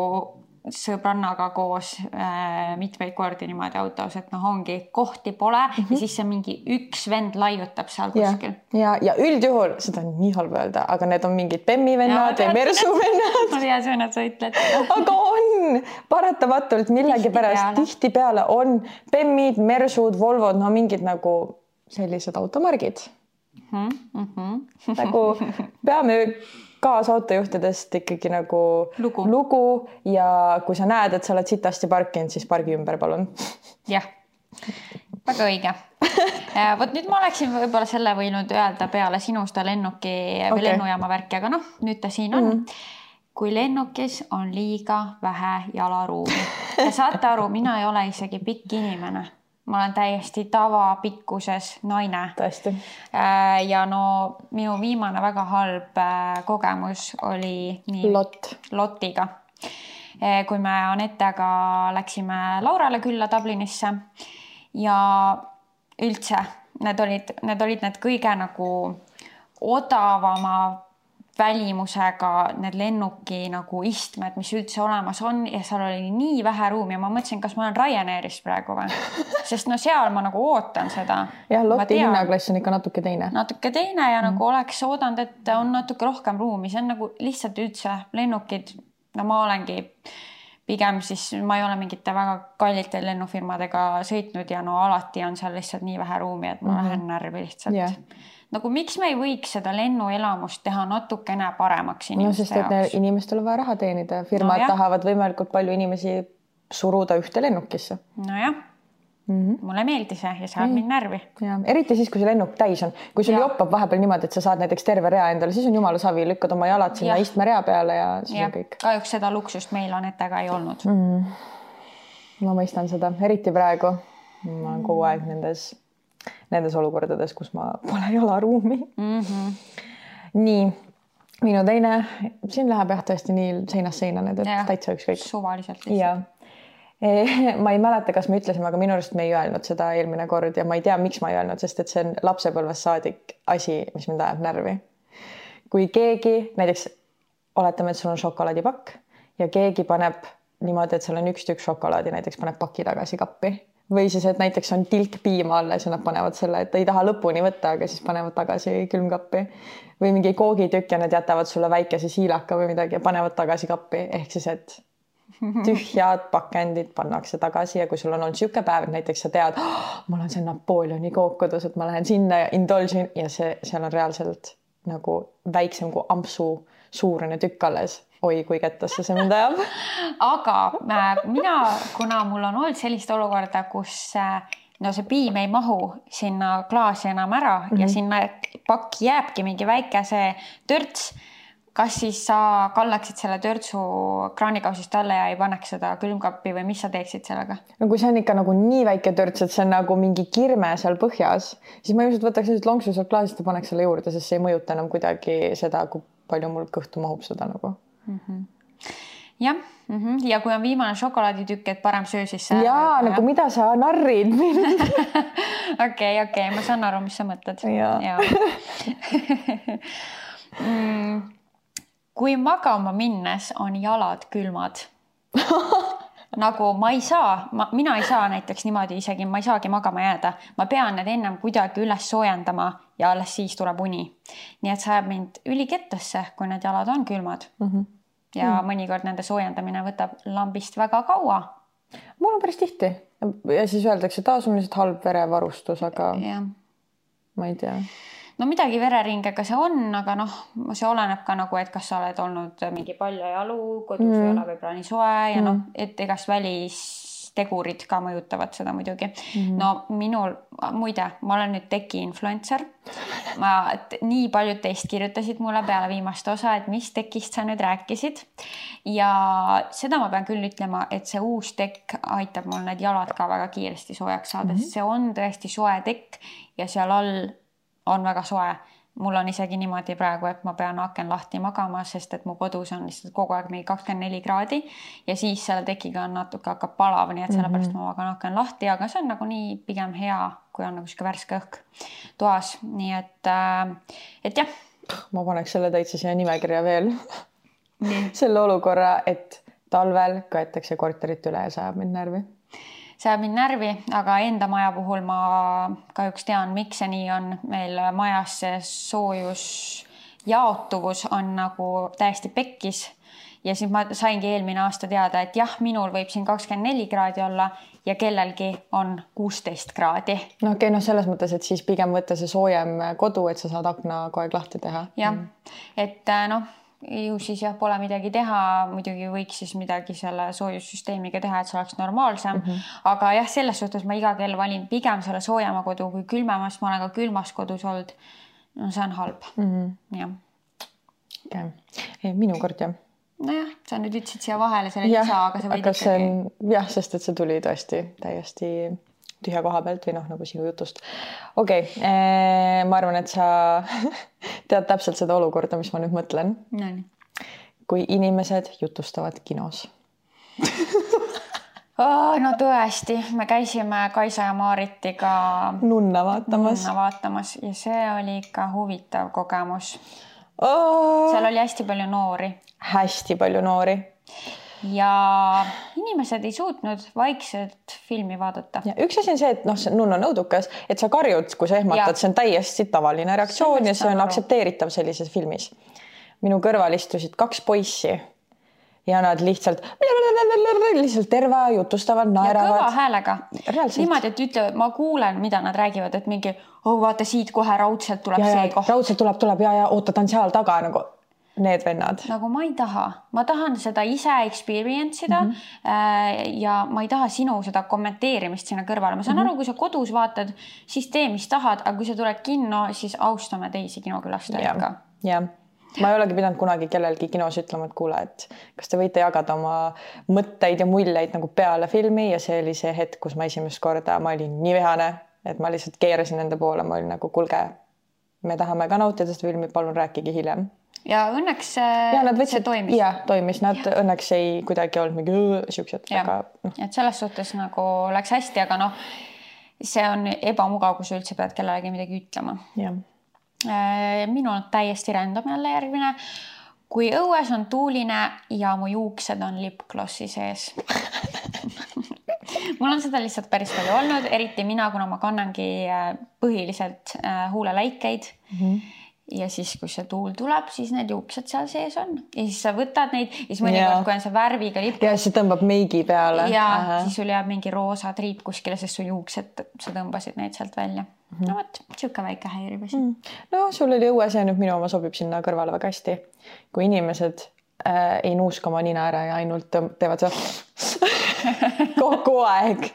sõbrannaga koos äh, mitmeid kordi niimoodi autos, et noh, ongi kohti pole mm -hmm. ja siis see mingi üks vend laiutab seal kuskil. ja, ja üldjuhul seda on nii halb öelda, aga need on mingid Bemmi vennad või Mersu vennad. ma on, et sa ütled. aga on paratamatult millegipärast tihtipeale on Bemmid, Mersud, Volvod, no mingid nagu sellised automargid mm. -hmm. nagu peame kaasautojuhtidest ikkagi nagu lugu. lugu ja kui sa näed, et sa oled sitasti parkinud, siis pargi ümber, palun. jah, väga õige vot nüüd ma oleksin võib-olla selle võinud öelda peale sinu seda lennuki okay. või lennujaama värki, aga noh, nüüd ta siin on mm. -hmm. kui lennukis on liiga vähe jalaruumi ja saate aru, mina ei ole isegi pikk inimene ma olen täiesti tavapikkuses naine. tõesti. Äh, ja no minu viimane väga halb äh, kogemus oli nii Lott. Lotiga. Äh, kui me Anetega läksime Laurale külla Dublinisse ja üldse need olid, need olid need kõige nagu odavama välimusega need lennuki nagu istmed, mis üldse olemas on ja seal oli nii vähe ruumi ja ma mõtlesin, kas ma olen Ryanairis praegu või, sest no seal ma nagu ootan seda. jah, Lotti hinnaklass on ikka natuke teine. natuke teine ja mm. nagu oleks oodanud, et on natuke rohkem ruumi, see on nagu lihtsalt üldse lennukid. no ma olengi pigem siis ma ei ole mingite väga kallite lennufirmadega sõitnud ja no alati on seal lihtsalt nii vähe ruumi, et ma mm -hmm. lähen närvi lihtsalt yeah nagu miks me ei võiks seda lennuelamust teha natukene paremaks inimeste no, sest, jaoks? inimestel on vaja raha teenida, firmad no, tahavad võimalikult palju inimesi suruda ühte lennukisse. nojah mm -hmm. mulle ei meeldi see ja see ajab mind närvi. ja eriti siis, kui see lennuk täis on, kui sul ja. joppab vahepeal niimoodi, et sa saad näiteks terve rea endale, siis on jumala savi, lükkad oma jalad sinna ja. istmerea peale ja siis ja. on kõik. kahjuks seda luksust meil Anetega ei olnud mm. -hmm. ma mõistan seda, eriti praegu. ma olen kogu aeg nendes nendes olukordades, kus ma pole jalaruumi mm. -hmm. nii, minu teine, siin läheb jah tõesti nii seinast seina need, täitsa ükskõik. suvaliselt lihtsalt. ma ei mäleta, kas me ütlesime, aga minu arust me ei öelnud seda eelmine kord ja ma ei tea, miks ma ei öelnud, sest et see on lapsepõlvest saadik asi, mis mind ajab närvi. kui keegi näiteks oletame, et sul on šokolaadipakk ja keegi paneb niimoodi, et seal on üks tükk šokolaadi, näiteks paneb paki tagasi kappi. Või siis, et näiteks on tilk piima alles ja nad panevad selle, et ei taha lõpuni võtta, aga siis panevad tagasi külmkappi. Või mingi koogitükk ja nad jätavad sulle väikese siilaka või midagi ja panevad tagasi kappi, ehk siis, et tühjad pakendid pannakse tagasi ja kui sul on olnud niisugune päev, et näiteks sa tead oh,, mul on see Napoleoni kook kodus, et ma lähen sinna ja indulge'in ja see, seal on reaalselt nagu väiksem kui ampsu suurune tükk alles oi kui kettasse see mind ajab. aga äh, mina, kuna mul on olnud sellist olukorda, kus äh, no see piim ei mahu sinna klaasi enam ära mm -hmm. ja sinna pakki jääbki mingi väike see törts kas siis sa kallaksid selle törtsu kraanikausist alla ja ei paneks seda külmkappi või mis sa teeksid sellega? no kui see on ikka nagu nii väike törts, et see on nagu mingi kirme seal põhjas, siis ma ilmselt võtaks lihtsalt lonksu sealt klaasist ja paneks selle juurde, sest see ei mõjuta enam kuidagi seda, kui palju mul kõhtu mahub seda nagu mm. -hmm jah mm, -hmm. ja kui on viimane šokolaaditükk, et parem söö siis jaa, nagu mida sa narrid mind. okei, okei, ma saan aru, mis sa mõtled. jaa. Mm kui magama minnes on jalad külmad nagu ma ei saa, ma, mina ei saa näiteks niimoodi isegi, ma ei saagi magama jääda, ma pean need ennem kuidagi üles soojendama ja alles siis tuleb uni. nii et see ajab mind ülikettasse, kui need jalad on külmad mm. -hmm. ja mm. mõnikord nende soojendamine võtab lambist väga kaua. mul on päris tihti ja siis öeldakse, et aa, sul on lihtsalt halb verevarustus, aga ja. ma ei tea no midagi vereringega see on, aga noh, see oleneb ka nagu, et kas sa oled olnud mingi paljajalu, kodus mm. ei ole võib-olla nii soe ja mm. noh, et igast välistegurid ka mõjutavad seda muidugi mm.. no minul, muide, ma olen nüüd teki influencer. ma, nii paljud teist kirjutasid mulle peale viimast osa, et mis tekist sa nüüd rääkisid. ja seda ma pean küll ütlema, et see uus tekk aitab mul need jalad ka väga kiiresti soojaks saada mm, -hmm. sest see on tõesti soe tekk ja seal all on väga soe. mul on isegi niimoodi praegu, et ma pean aken lahti magama, sest et mu kodus on lihtsalt kogu aeg mingi kakskümmend neli kraadi ja siis selle tekiga on natuke hakkab palav, nii et sellepärast mm -hmm. ma magan aken lahti, aga see on nagunii pigem hea, kui on nagu sihuke värske õhk toas, nii et äh,, et jah. ma paneks selle täitsa siia nimekirja veel selle olukorra, et talvel köetakse korterit üle ja see ajab mind närvi see ajab mind närvi, aga enda maja puhul ma kahjuks tean, miks see nii on. meil majas see soojusjaotuvus on nagu täiesti pekkis. ja siis ma saingi eelmine aasta teada, et jah, minul võib siin kakskümmend neli kraadi olla ja kellelgi on kuusteist kraadi. no okei okay,, noh, selles mõttes, et siis pigem võtta see soojem kodu, et sa saad akna kogu aeg lahti teha. jah et noh ju siis jah, pole midagi teha, muidugi võiks siis midagi selle soojussüsteemiga teha, et see oleks normaalsem mm. -hmm. aga jah, selles suhtes ma iga kell valin pigem selle soojema kodu kui külmemas, ma olen ka külmas kodus olnud. no see on halb mm, -hmm. jah. okay., minu kord jah nojah, sa nüüd ütlesid siia vahele selle lisa, aga sa võid ikkagi. jah, sest et see tuli tõesti täiesti tühja koha pealt või noh, nagu sinu jutust. okei okay,, eh, ma arvan, et sa tead täpselt seda olukorda, mis ma nüüd mõtlen no,. kui inimesed jutustavad kinos oh,. no tõesti, me käisime Kaisa ja Maaritiga nunna vaatamas. nunna vaatamas ja see oli ikka huvitav kogemus oh.. seal oli hästi palju noori. hästi palju noori ja inimesed ei suutnud vaikselt filmi vaadata. üks asi on see, et noh, see null on õudukas, et sa karjud, kui sa ehmatad, see on täiesti tavaline reaktsioon ja see on aktsepteeritav sellises filmis. minu kõrval istusid kaks poissi ja nad lihtsalt, lihtsalt terve aja jutustavad, naeravad. kõva häälega. niimoodi, et ütlevad, ma kuulen, mida nad räägivad, et mingi, oh vaata siit kohe raudselt tuleb ja, see koht. raudselt tuleb, tuleb ja, ja oota, ta on seal taga nagu need vennad? nagu ma ei taha, ma tahan seda ise experience ida mm -hmm. ja ma ei taha sinu seda kommenteerimist sinna kõrvale, ma saan mm -hmm. aru, kui sa kodus vaatad, siis tee, mis tahad, aga kui sa tuled kinno, siis austame teisi kinokülastajaid ka. jah ma ei olegi pidanud kunagi kellelgi kinos ütlema, et kuule, et kas te võite jagada oma mõtteid ja muljeid nagu peale filmi ja see oli see hetk, kus ma esimest korda, ma olin nii vihane, et ma lihtsalt keerasin nende poole, ma olin nagu kuulge, me tahame ka nautida seda filmi, palun rääkige hiljem ja õnneks ja, nad võtsid, see toimis. ja toimis, nad ja. õnneks ei kuidagi olnud mingi siuksed, aga noh. et selles suhtes nagu läks hästi, aga noh, see on ebamugav, kui sa üldse pead kellelegi midagi ütlema. Äh, minul on täiesti random jälle järgmine. kui õues on tuuline ja mu juuksed on lipglossi sees mul on seda lihtsalt päris palju olnud, eriti mina, kuna ma kannangi äh, põhiliselt äh, huuleläikeid mm. -hmm ja siis, kui see tuul tuleb, siis need juuksed seal sees on ja siis sa võtad neid ja siis mõnikord, kui on see värviga lipp. ja siis tõmbab meigi peale. ja Aha. siis sul jääb mingi roosa triip kuskile, sest su juuksed, sa tõmbasid neid sealt välja mm. -hmm. no vot, sihuke väike häiriv asi mm.. no sul oli õues ja nüüd minu oma sobib sinna kõrvale väga hästi. kui inimesed äh, ei nuuska oma nina ära ja ainult teevad seda kogu aeg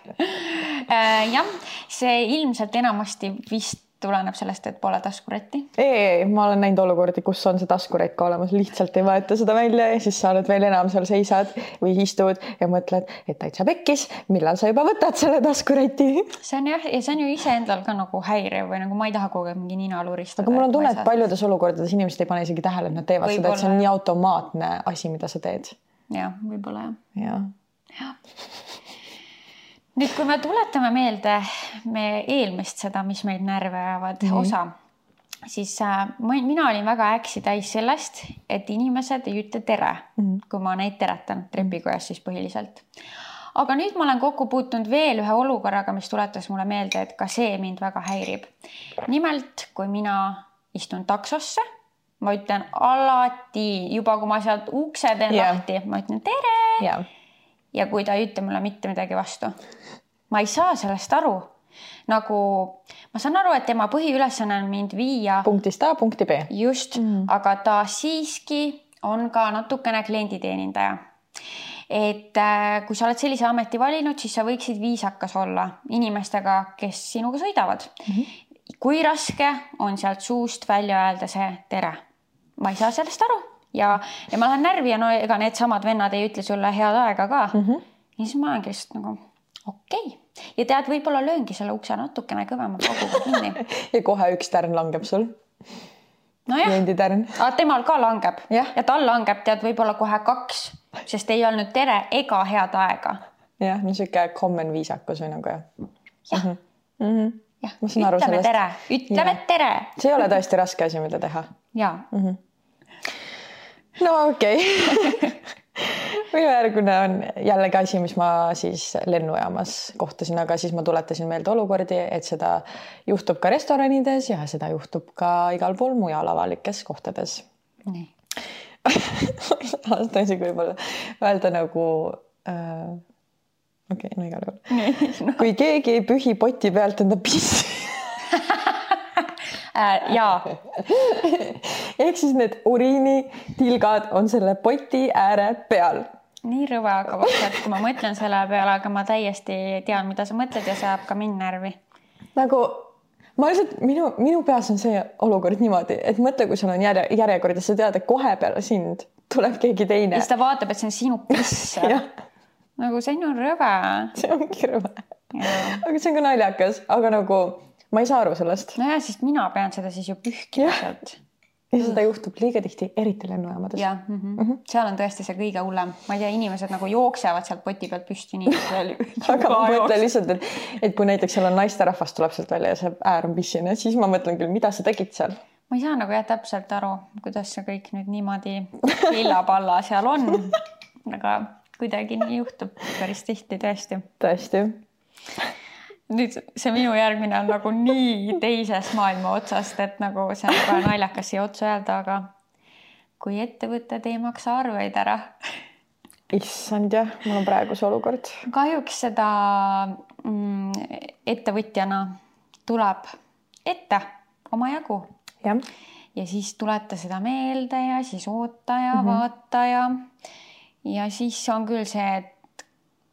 äh, jah, see ilmselt enamasti vist tuleneb sellest, et pole taskurätti. ei, ei, ma olen näinud olukordi, kus on see taskurätt ka olemas, lihtsalt ei võeta seda välja ja siis sa oled veel enam seal seisad või istud ja mõtled, et täitsa pekkis, millal sa juba võtad selle taskuräti. see on jah, ja see on ju iseendal ka nagu häiriv või nagu ma ei taha kogu aeg mingi nina luristada. aga mul on tunne, et paljudes olukordades inimesed ei pane isegi tähele, et nad teevad seda, et see on nii automaatne asi, mida sa teed. jah, võib-olla jah. jah ja nüüd, kui me tuletame meelde me eelmist seda, mis meid närve ajavad mm -hmm. osa, siis äh, ma, mina olin väga äksi täis sellest, et inimesed ei ütle tere mm, -hmm. kui ma neid teretan trepikojas siis põhiliselt. aga nüüd ma olen kokku puutunud veel ühe olukorraga, mis tuletas mulle meelde, et ka see mind väga häirib. nimelt, kui mina istun taksosse ma ütlen alati juba, kui ma sealt ukse teen yeah. lahti, ma ütlen tere yeah ja kui ta ei ütle mulle mitte midagi vastu. ma ei saa sellest aru. nagu ma saan aru, et tema põhiülesanne on mind viia punktist A punkti B. just mm., aga ta siiski on ka natukene klienditeenindaja et äh, kui sa oled sellise ameti valinud, siis sa võiksid viisakas olla inimestega, kes sinuga sõidavad mm. -hmm. kui raske on sealt suust välja öelda see tere? ma ei saa sellest aru ja, ja ma lähen närvi ja no ega needsamad vennad ei ütle sulle head aega ka mm. -hmm. ja siis ma olengi lihtsalt nagu okei okay. ja tead, võib-olla lööngi selle ukse natukene kõvema pauguga kinni ja kohe üks tärn langeb sul nojah, aga temal ka langeb ja, ja tal langeb tead võib-olla kohe kaks, sest ei olnud tere ega head aega. jah, sihuke common viisakus või nagu jah. jah mm -hmm. jah, ütleme tere, ütleme tere. see ei ole tõesti raske asi, mida teha. ja mm. -hmm no okei okay. minu järgmine on jällegi asi, mis ma siis lennujaamas kohtasin, aga siis ma tuletasin meelde olukordi, et seda juhtub ka restoranides ja seda juhtub ka igal pool mujal avalikes kohtades. nii ma ei taha isegi võib-olla öelda nagu äh, okei okay,, no igal juhul kui keegi ei pühi poti pealt enda pissi äh,. jaa ehk siis need uriinitilgad on selle poti ääre peal. nii rõve hakkab otsa, et kui ma mõtlen selle peale, aga ma täiesti tean, mida sa mõtled ja see ajab ka mind närvi. nagu ma lihtsalt minu, minu peas on see olukord niimoodi, et mõtle, kui sul on järje, järjekord ja sa tead, et kohe peale sind tuleb keegi teine. ja siis ta vaatab, et see on sinu piss nagu see on ju rõve. see ongi rõve. aga see on ka naljakas, aga nagu ma ei saa aru sellest. nojah, sest mina pean seda siis ju pühkima sealt. ja seda juhtub liiga tihti, eriti lennujaamades. jah mm -hmm. mm, -hmm. seal on tõesti see kõige hullem, ma ei tea, inimesed nagu jooksevad sealt poti pealt püsti nii aga ma mõtlen lihtsalt, et, et kui näiteks seal on naisterahvas tuleb sealt välja ja see äär on pissine, siis ma mõtlen küll, mida sa tegid seal ma ei saa nagu jah täpselt aru, kuidas see kõik nüüd niimoodi lillapalla seal on. aga kuidagi nii juhtub päris tihti tõesti. tõesti nüüd see minu järgmine on nagu nii teisest maailma otsast, et nagu see on väga naljakas siia otsa öelda, aga kui ettevõtted ei maksa arveid ära. issand jah, mul on praegu see olukord. kahjuks seda mm, ettevõtjana tuleb ette omajagu. jah. ja siis tuleta seda meelde ja siis oota ja mm -hmm. vaata ja ja siis on küll see, et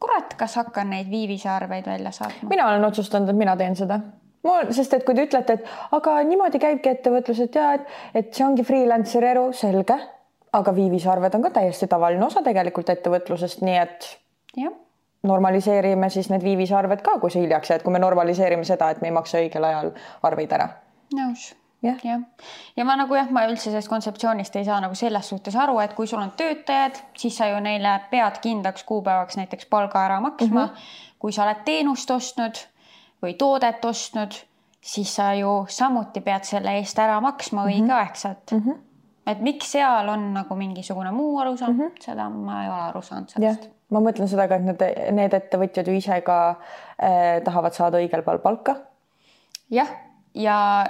kurat, kas hakkan neid viivise arveid välja saatma? mina olen otsustanud, et mina teen seda. mul, sest et kui te ütlete, et aga niimoodi käibki ettevõtlus, et ja et, et see ongi freelancer'i elu, selge, aga viivisarved on ka täiesti tavaline osa tegelikult ettevõtlusest, nii et ja. normaliseerime siis need viivisarved ka, kui sa hiljaks jääd, kui me normaliseerime seda, et me ei maksa õigel ajal arveid ära. nõus jah ja. ja ma nagu jah, ma üldse sellest kontseptsioonist ei saa nagu selles suhtes aru, et kui sul on töötajad, siis sa ju neile pead kindlaks kuupäevaks näiteks palga ära maksma mm. -hmm. kui sa oled teenust ostnud või toodet ostnud, siis sa ju samuti pead selle eest ära maksma mm -hmm. õigeaegselt mm. -hmm. et miks seal on nagu mingisugune muu arusaam mm, -hmm. seda ma ei ole aru saanud sellest. ma mõtlen seda ka, et need, need ettevõtjad ju ise ka eh, tahavad saada õigel päeval palka. jah ja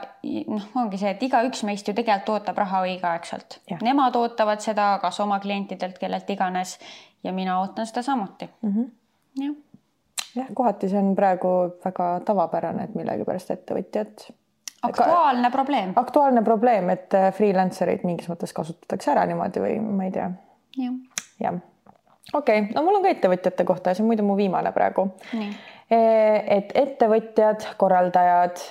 noh, ongi see, et igaüks meist ju tegelikult ootab raha õigeaegselt. Nemad ootavad seda kas oma klientidelt, kellelt iganes ja mina ootan seda samuti mm. -hmm. jah. jah, kohati see on praegu väga tavapärane, et millegipärast ettevõtjad. aktuaalne probleem. aktuaalne probleem, et äh, freelancer eid mingis mõttes kasutatakse ära niimoodi või ma ei tea ja.. jah okei okay., no mul on ka ettevõtjate kohta ja see on muidu mu viimane praegu. Et ettevõtjad, korraldajad,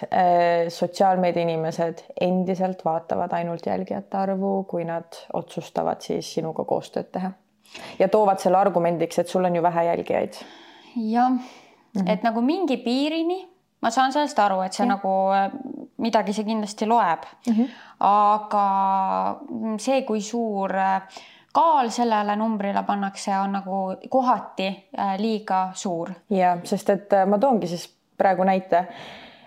sotsiaalmeedia inimesed endiselt vaatavad ainult jälgijate arvu, kui nad otsustavad siis sinuga koostööd teha ja toovad selle argumendiks, et sul on ju vähe jälgijaid. jah mm -hmm., et nagu mingi piirini ma saan sellest aru, et see ja. nagu midagi see kindlasti loeb mm, -hmm. aga see, kui suur kaal sellele numbrile pannakse, on nagu kohati liiga suur. ja sest, et ma toongi siis praegu näite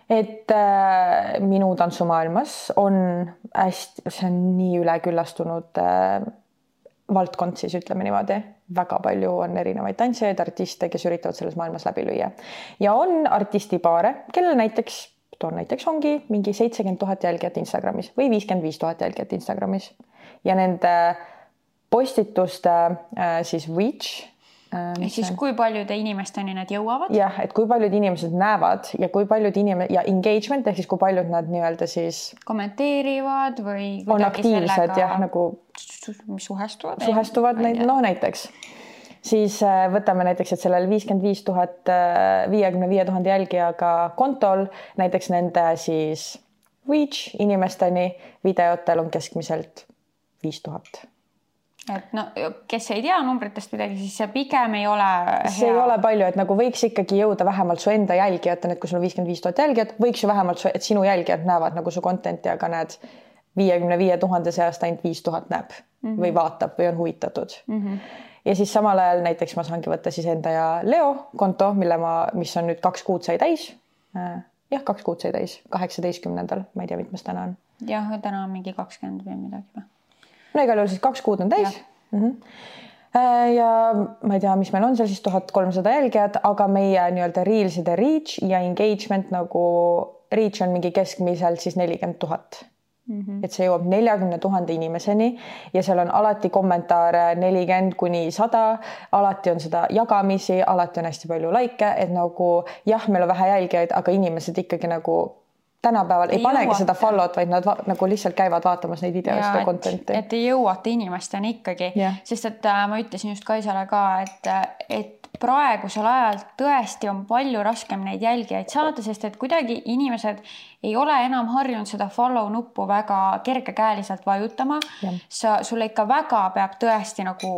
et äh, minu tantsumaailmas on hästi, see on nii üleküllastunud äh, valdkond siis ütleme niimoodi, väga palju on erinevaid tantsijaid, artiste, kes üritavad selles maailmas läbi lüüa. Ja on artistipaare, kellel näiteks toon näiteks ongi mingi seitsekümmend tuhat jälgijat Instagramis või viiskümmend viis tuhat jälgijat Instagramis. Ja nende postituste äh, siis reach Äh, ehk siis kui paljude inimesteni nad jõuavad? jah, et kui paljud inimesed näevad ja kui paljud inim- ja engagement ehk siis kui paljud nad nii-öelda siis kommenteerivad või on aktiivsed sellega... jah, nagu suhestuvad. suhestuvad neid, no näiteks siis äh, võtame näiteks, et sellel viiskümmend viis tuhat, viiekümne viie tuhande jälgijaga kontol näiteks nende siis reach inimesteni videotel on keskmiselt viis tuhat et no kes ei tea numbritest midagi, siis see pigem ei ole hea. see ei ole palju, et nagu võiks ikkagi jõuda vähemalt su enda jälgijateni, et kui sul on viiskümmend viis tuhat jälgijat, võiks ju vähemalt, et sinu jälgijad näevad nagu su content'i, aga näed viiekümne viie tuhande seast ainult viis tuhat näeb mm -hmm. või vaatab või on huvitatud mm. -hmm. ja siis samal ajal näiteks ma saangi võtta siis enda ja Leo konto, mille ma, mis on nüüd kaks kuud sai täis. Äh, jah, kaks kuud sai täis, kaheksateistkümnendal, ma ei tea, mitmes täna on. jah, täna on mingi kakskümmend või midagi või no igal juhul siis kaks kuud on täis. Mm -hmm ja ma ei tea, mis meil on seal siis tuhat kolmsada jälgijat, aga meie nii-öelda reelside reach ja engagement nagu reach on mingi keskmiselt siis nelikümmend tuhat Mm -hmm. et see jõuab neljakümne tuhande inimeseni ja seal on alati kommentaare nelikümmend kuni sada, alati on seda jagamisi, alati on hästi palju likee, et nagu jah, meil on vähe jälgijaid, aga inimesed ikkagi nagu tänapäeval ei, ei panegi jõuata. seda follow'd, vaid nad nagu lihtsalt käivad vaatamas neid videosid ja content'i. et ei jõuata inimesteni ikkagi yeah., sest et äh, ma ütlesin just Kaisale ka, et, et praegusel ajal tõesti on palju raskem neid jälgijaid saada, sest et kuidagi inimesed ei ole enam harjunud seda follow nuppu väga kergekäeliselt vajutama. sa, sulle ikka väga peab tõesti nagu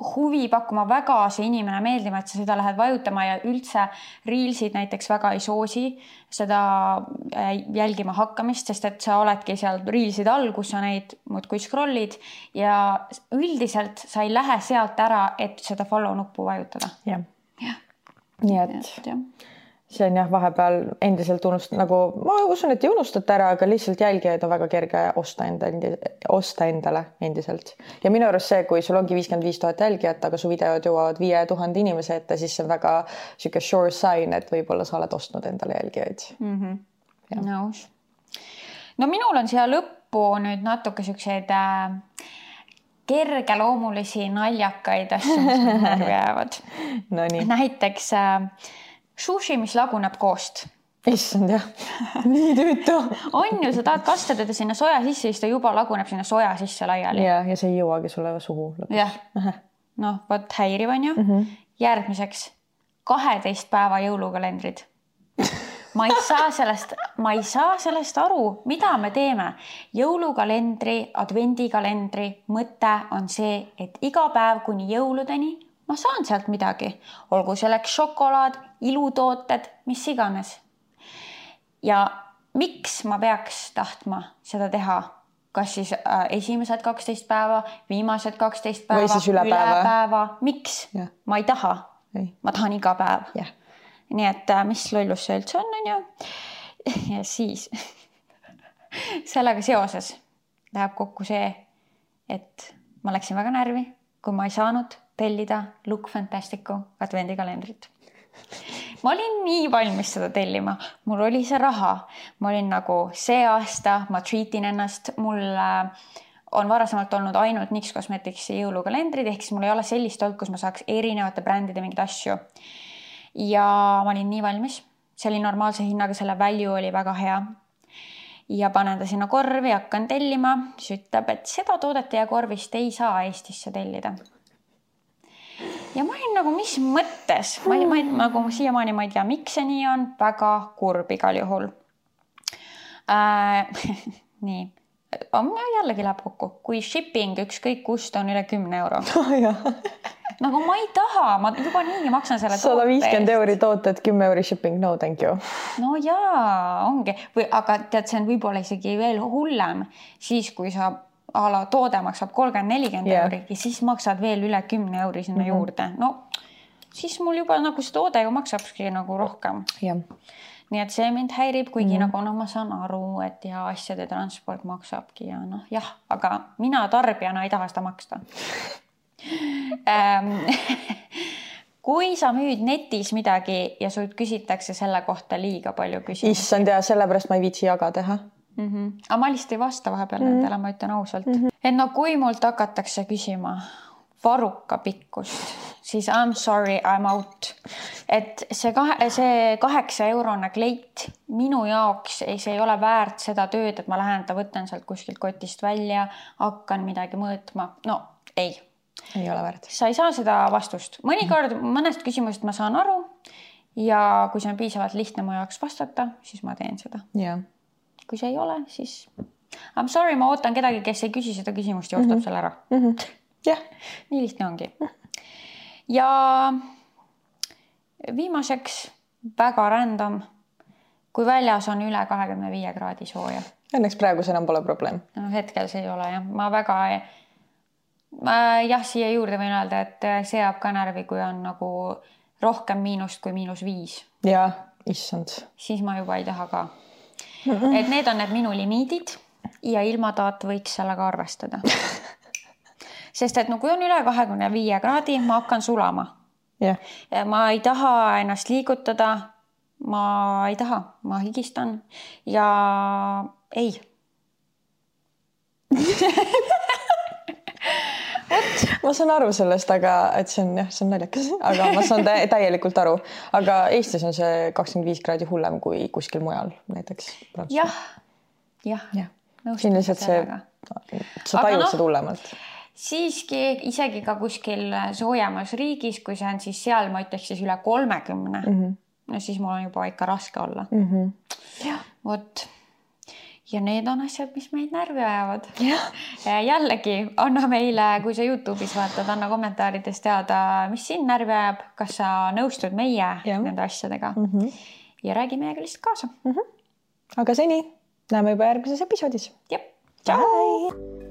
huvi pakkuma, väga see inimene meeldima, et sa seda lähed vajutama ja üldse Reelsid näiteks väga ei soosi seda äh, jälgima hakkamist, sest et sa oledki seal Reelside all, kus sa neid muudkui scroll'id ja üldiselt sa ei lähe sealt ära, et seda follow nuppu vajutada. jah ja. nii et, jah see on jah, vahepeal endiselt unust- nagu ma usun, et ei unustata ära, aga lihtsalt jälgijaid on väga kerge osta enda, osta endale endiselt. ja minu arust see, kui sul ongi viiskümmend viis tuhat jälgijat, aga su videod jõuavad viie tuhande inimese ette, siis see on väga sihuke sure sign, et võib-olla sa oled ostnud endale jälgijaid mm. -hmm. nõus. no minul on siia lõppu nüüd natuke siukseid äh, kergeloomulisi naljakaid asju, mis närvi jäävad näiteks äh, sushi, mis laguneb koost issand jah, nii tüütu on ju, sa tahad kasta teda sinna soja sisse, siis ta juba laguneb sinna soja sisse laiali. ja, ja see ei jõuagi sulle suhu lõpuks. jah, noh, vot häiriv on ju mm. -hmm. järgmiseks kaheteist päeva jõulukalendrid. ma ei saa sellest, ma ei saa sellest aru, mida me teeme. jõulukalendri, advendikalendri mõte on see, et iga päev kuni jõuludeni ma saan sealt midagi, olgu selleks šokolaad, ilutooted, mis iganes. ja miks ma peaks tahtma seda teha, kas siis äh, esimesed kaksteist päeva, viimased kaksteist päeva, siis üle miks? ma ei taha. ma tahan iga päev. nii et äh, mis lollus see üldse on, onju. ja siis sellega seoses läheb kokku see, et ma läksin väga närvi, kui ma ei saanud tellida Look Fantasticu advendikalendrit. Ma olin nii valmis seda tellima, mul oli see raha, ma olin nagu see aasta ma treat in ennast, mul äh, on varasemalt olnud ainult NYX Cosmeticsi jõulukalendrid, ehk siis mul ei ole sellist olnud, kus ma saaks erinevate brändide mingeid asju. ja ma olin nii valmis, see oli normaalse hinnaga, selle value oli väga hea. Ja panen ta sinna korvi, hakkan tellima, siis ütleb, et seda toodet teie korvist ei saa Eestisse tellida ja ma olin nagu, mis mõttes, ma ei, ma ei, nagu siiamaani ma ei tea, miks see nii on, väga kurb igal juhul. Äh,. nii. Jällegi läheb kokku, kui shipping ükskõik kust on üle kümne euro. Nagu ma ei taha, ma juba niigi maksan selle. sada viiskümmend euri tooted, kümme euri shipping, no thank you. no jaa, ongi. Või aga tead, see on võib-olla isegi veel hullem. Siis, kui sa a la toode maksab kolmkümmend, nelikümmend yeah. euri ja siis maksad veel üle kümne euri sinna mm -hmm. juurde, no siis mul juba nagu see toode ju maksabki nagu rohkem. jah nii et see mind häirib, kuigi mm. nagu noh, ma saan aru, et ja asjade transport maksabki ja noh, jah, aga mina tarbijana ei taha seda maksta ähm, kui sa müüd netis midagi ja sult küsitakse selle kohta liiga palju küsimusi. issand ja sellepärast ma ei viitsi jaga teha mm. -hmm. aga ma lihtsalt ei vasta vahepeal mm -hmm. nendele, ma ütlen ausalt mm. -hmm. et no kui mult hakatakse küsima varruka pikkust, siis I m sorry, I m out. et see kahe, see kaheksa eurone kleit minu jaoks ei, see ei ole väärt seda tööd, et ma lähen, võtan sealt kuskilt kotist välja, hakkan midagi mõõtma. no ei ei ole väärt. sa ei saa seda vastust, mõnikord mõnest küsimusest ma saan aru ja kui see on piisavalt lihtne mu jaoks vastata, siis ma teen seda. Kui see ei ole, siis I m sorry, ma ootan kedagi, kes ei küsi seda küsimust ja ostab mm -hmm. selle ära mm. -hmm. jah, nii lihtne ongi. ja viimaseks väga random, kui väljas on üle kahekümne viie kraadi sooja. Õnneks praegu see enam pole probleem. no hetkel see ei ole jah, ma väga ei ma jah, siia juurde võin öelda, et äh, see jääb ka närvi, kui on nagu rohkem miinust kui miinus viis. ja, issand. siis ma juba ei taha ka mm. -mm. et need on need minu limiidid ja ilmataat võiks sellega arvestada sest et no kui on üle kahekümne viie kraadi, ma hakkan sulama yeah.. ma ei taha ennast liigutada. ma ei taha, ma higistan ja ei ma saan aru sellest, aga et see on jah, see on naljakas, aga ma saan täielikult aru, aga Eestis on see kakskümmend viis kraadi hullem kui kuskil mujal näiteks. jah, jah ja. siin lihtsalt see, sa tajud no, seda hullemalt siiski isegi ka kuskil soojemas riigis, kui see on siis seal, ma ütleks siis üle kolmekümne mm, -hmm. no siis mul on juba ikka raske olla mm. -hmm. jah, vot ja need on asjad, mis meid närvi ajavad. jällegi anna meile, kui sa Youtube'is vaatad, anna kommentaarides teada, mis sind närvi ajab, kas sa nõustud meie ja. nende asjadega mm. -hmm. ja räägi meiega lihtsalt kaasa mm. -hmm. aga seni näeme juba järgmises episoodis. jah, tšau.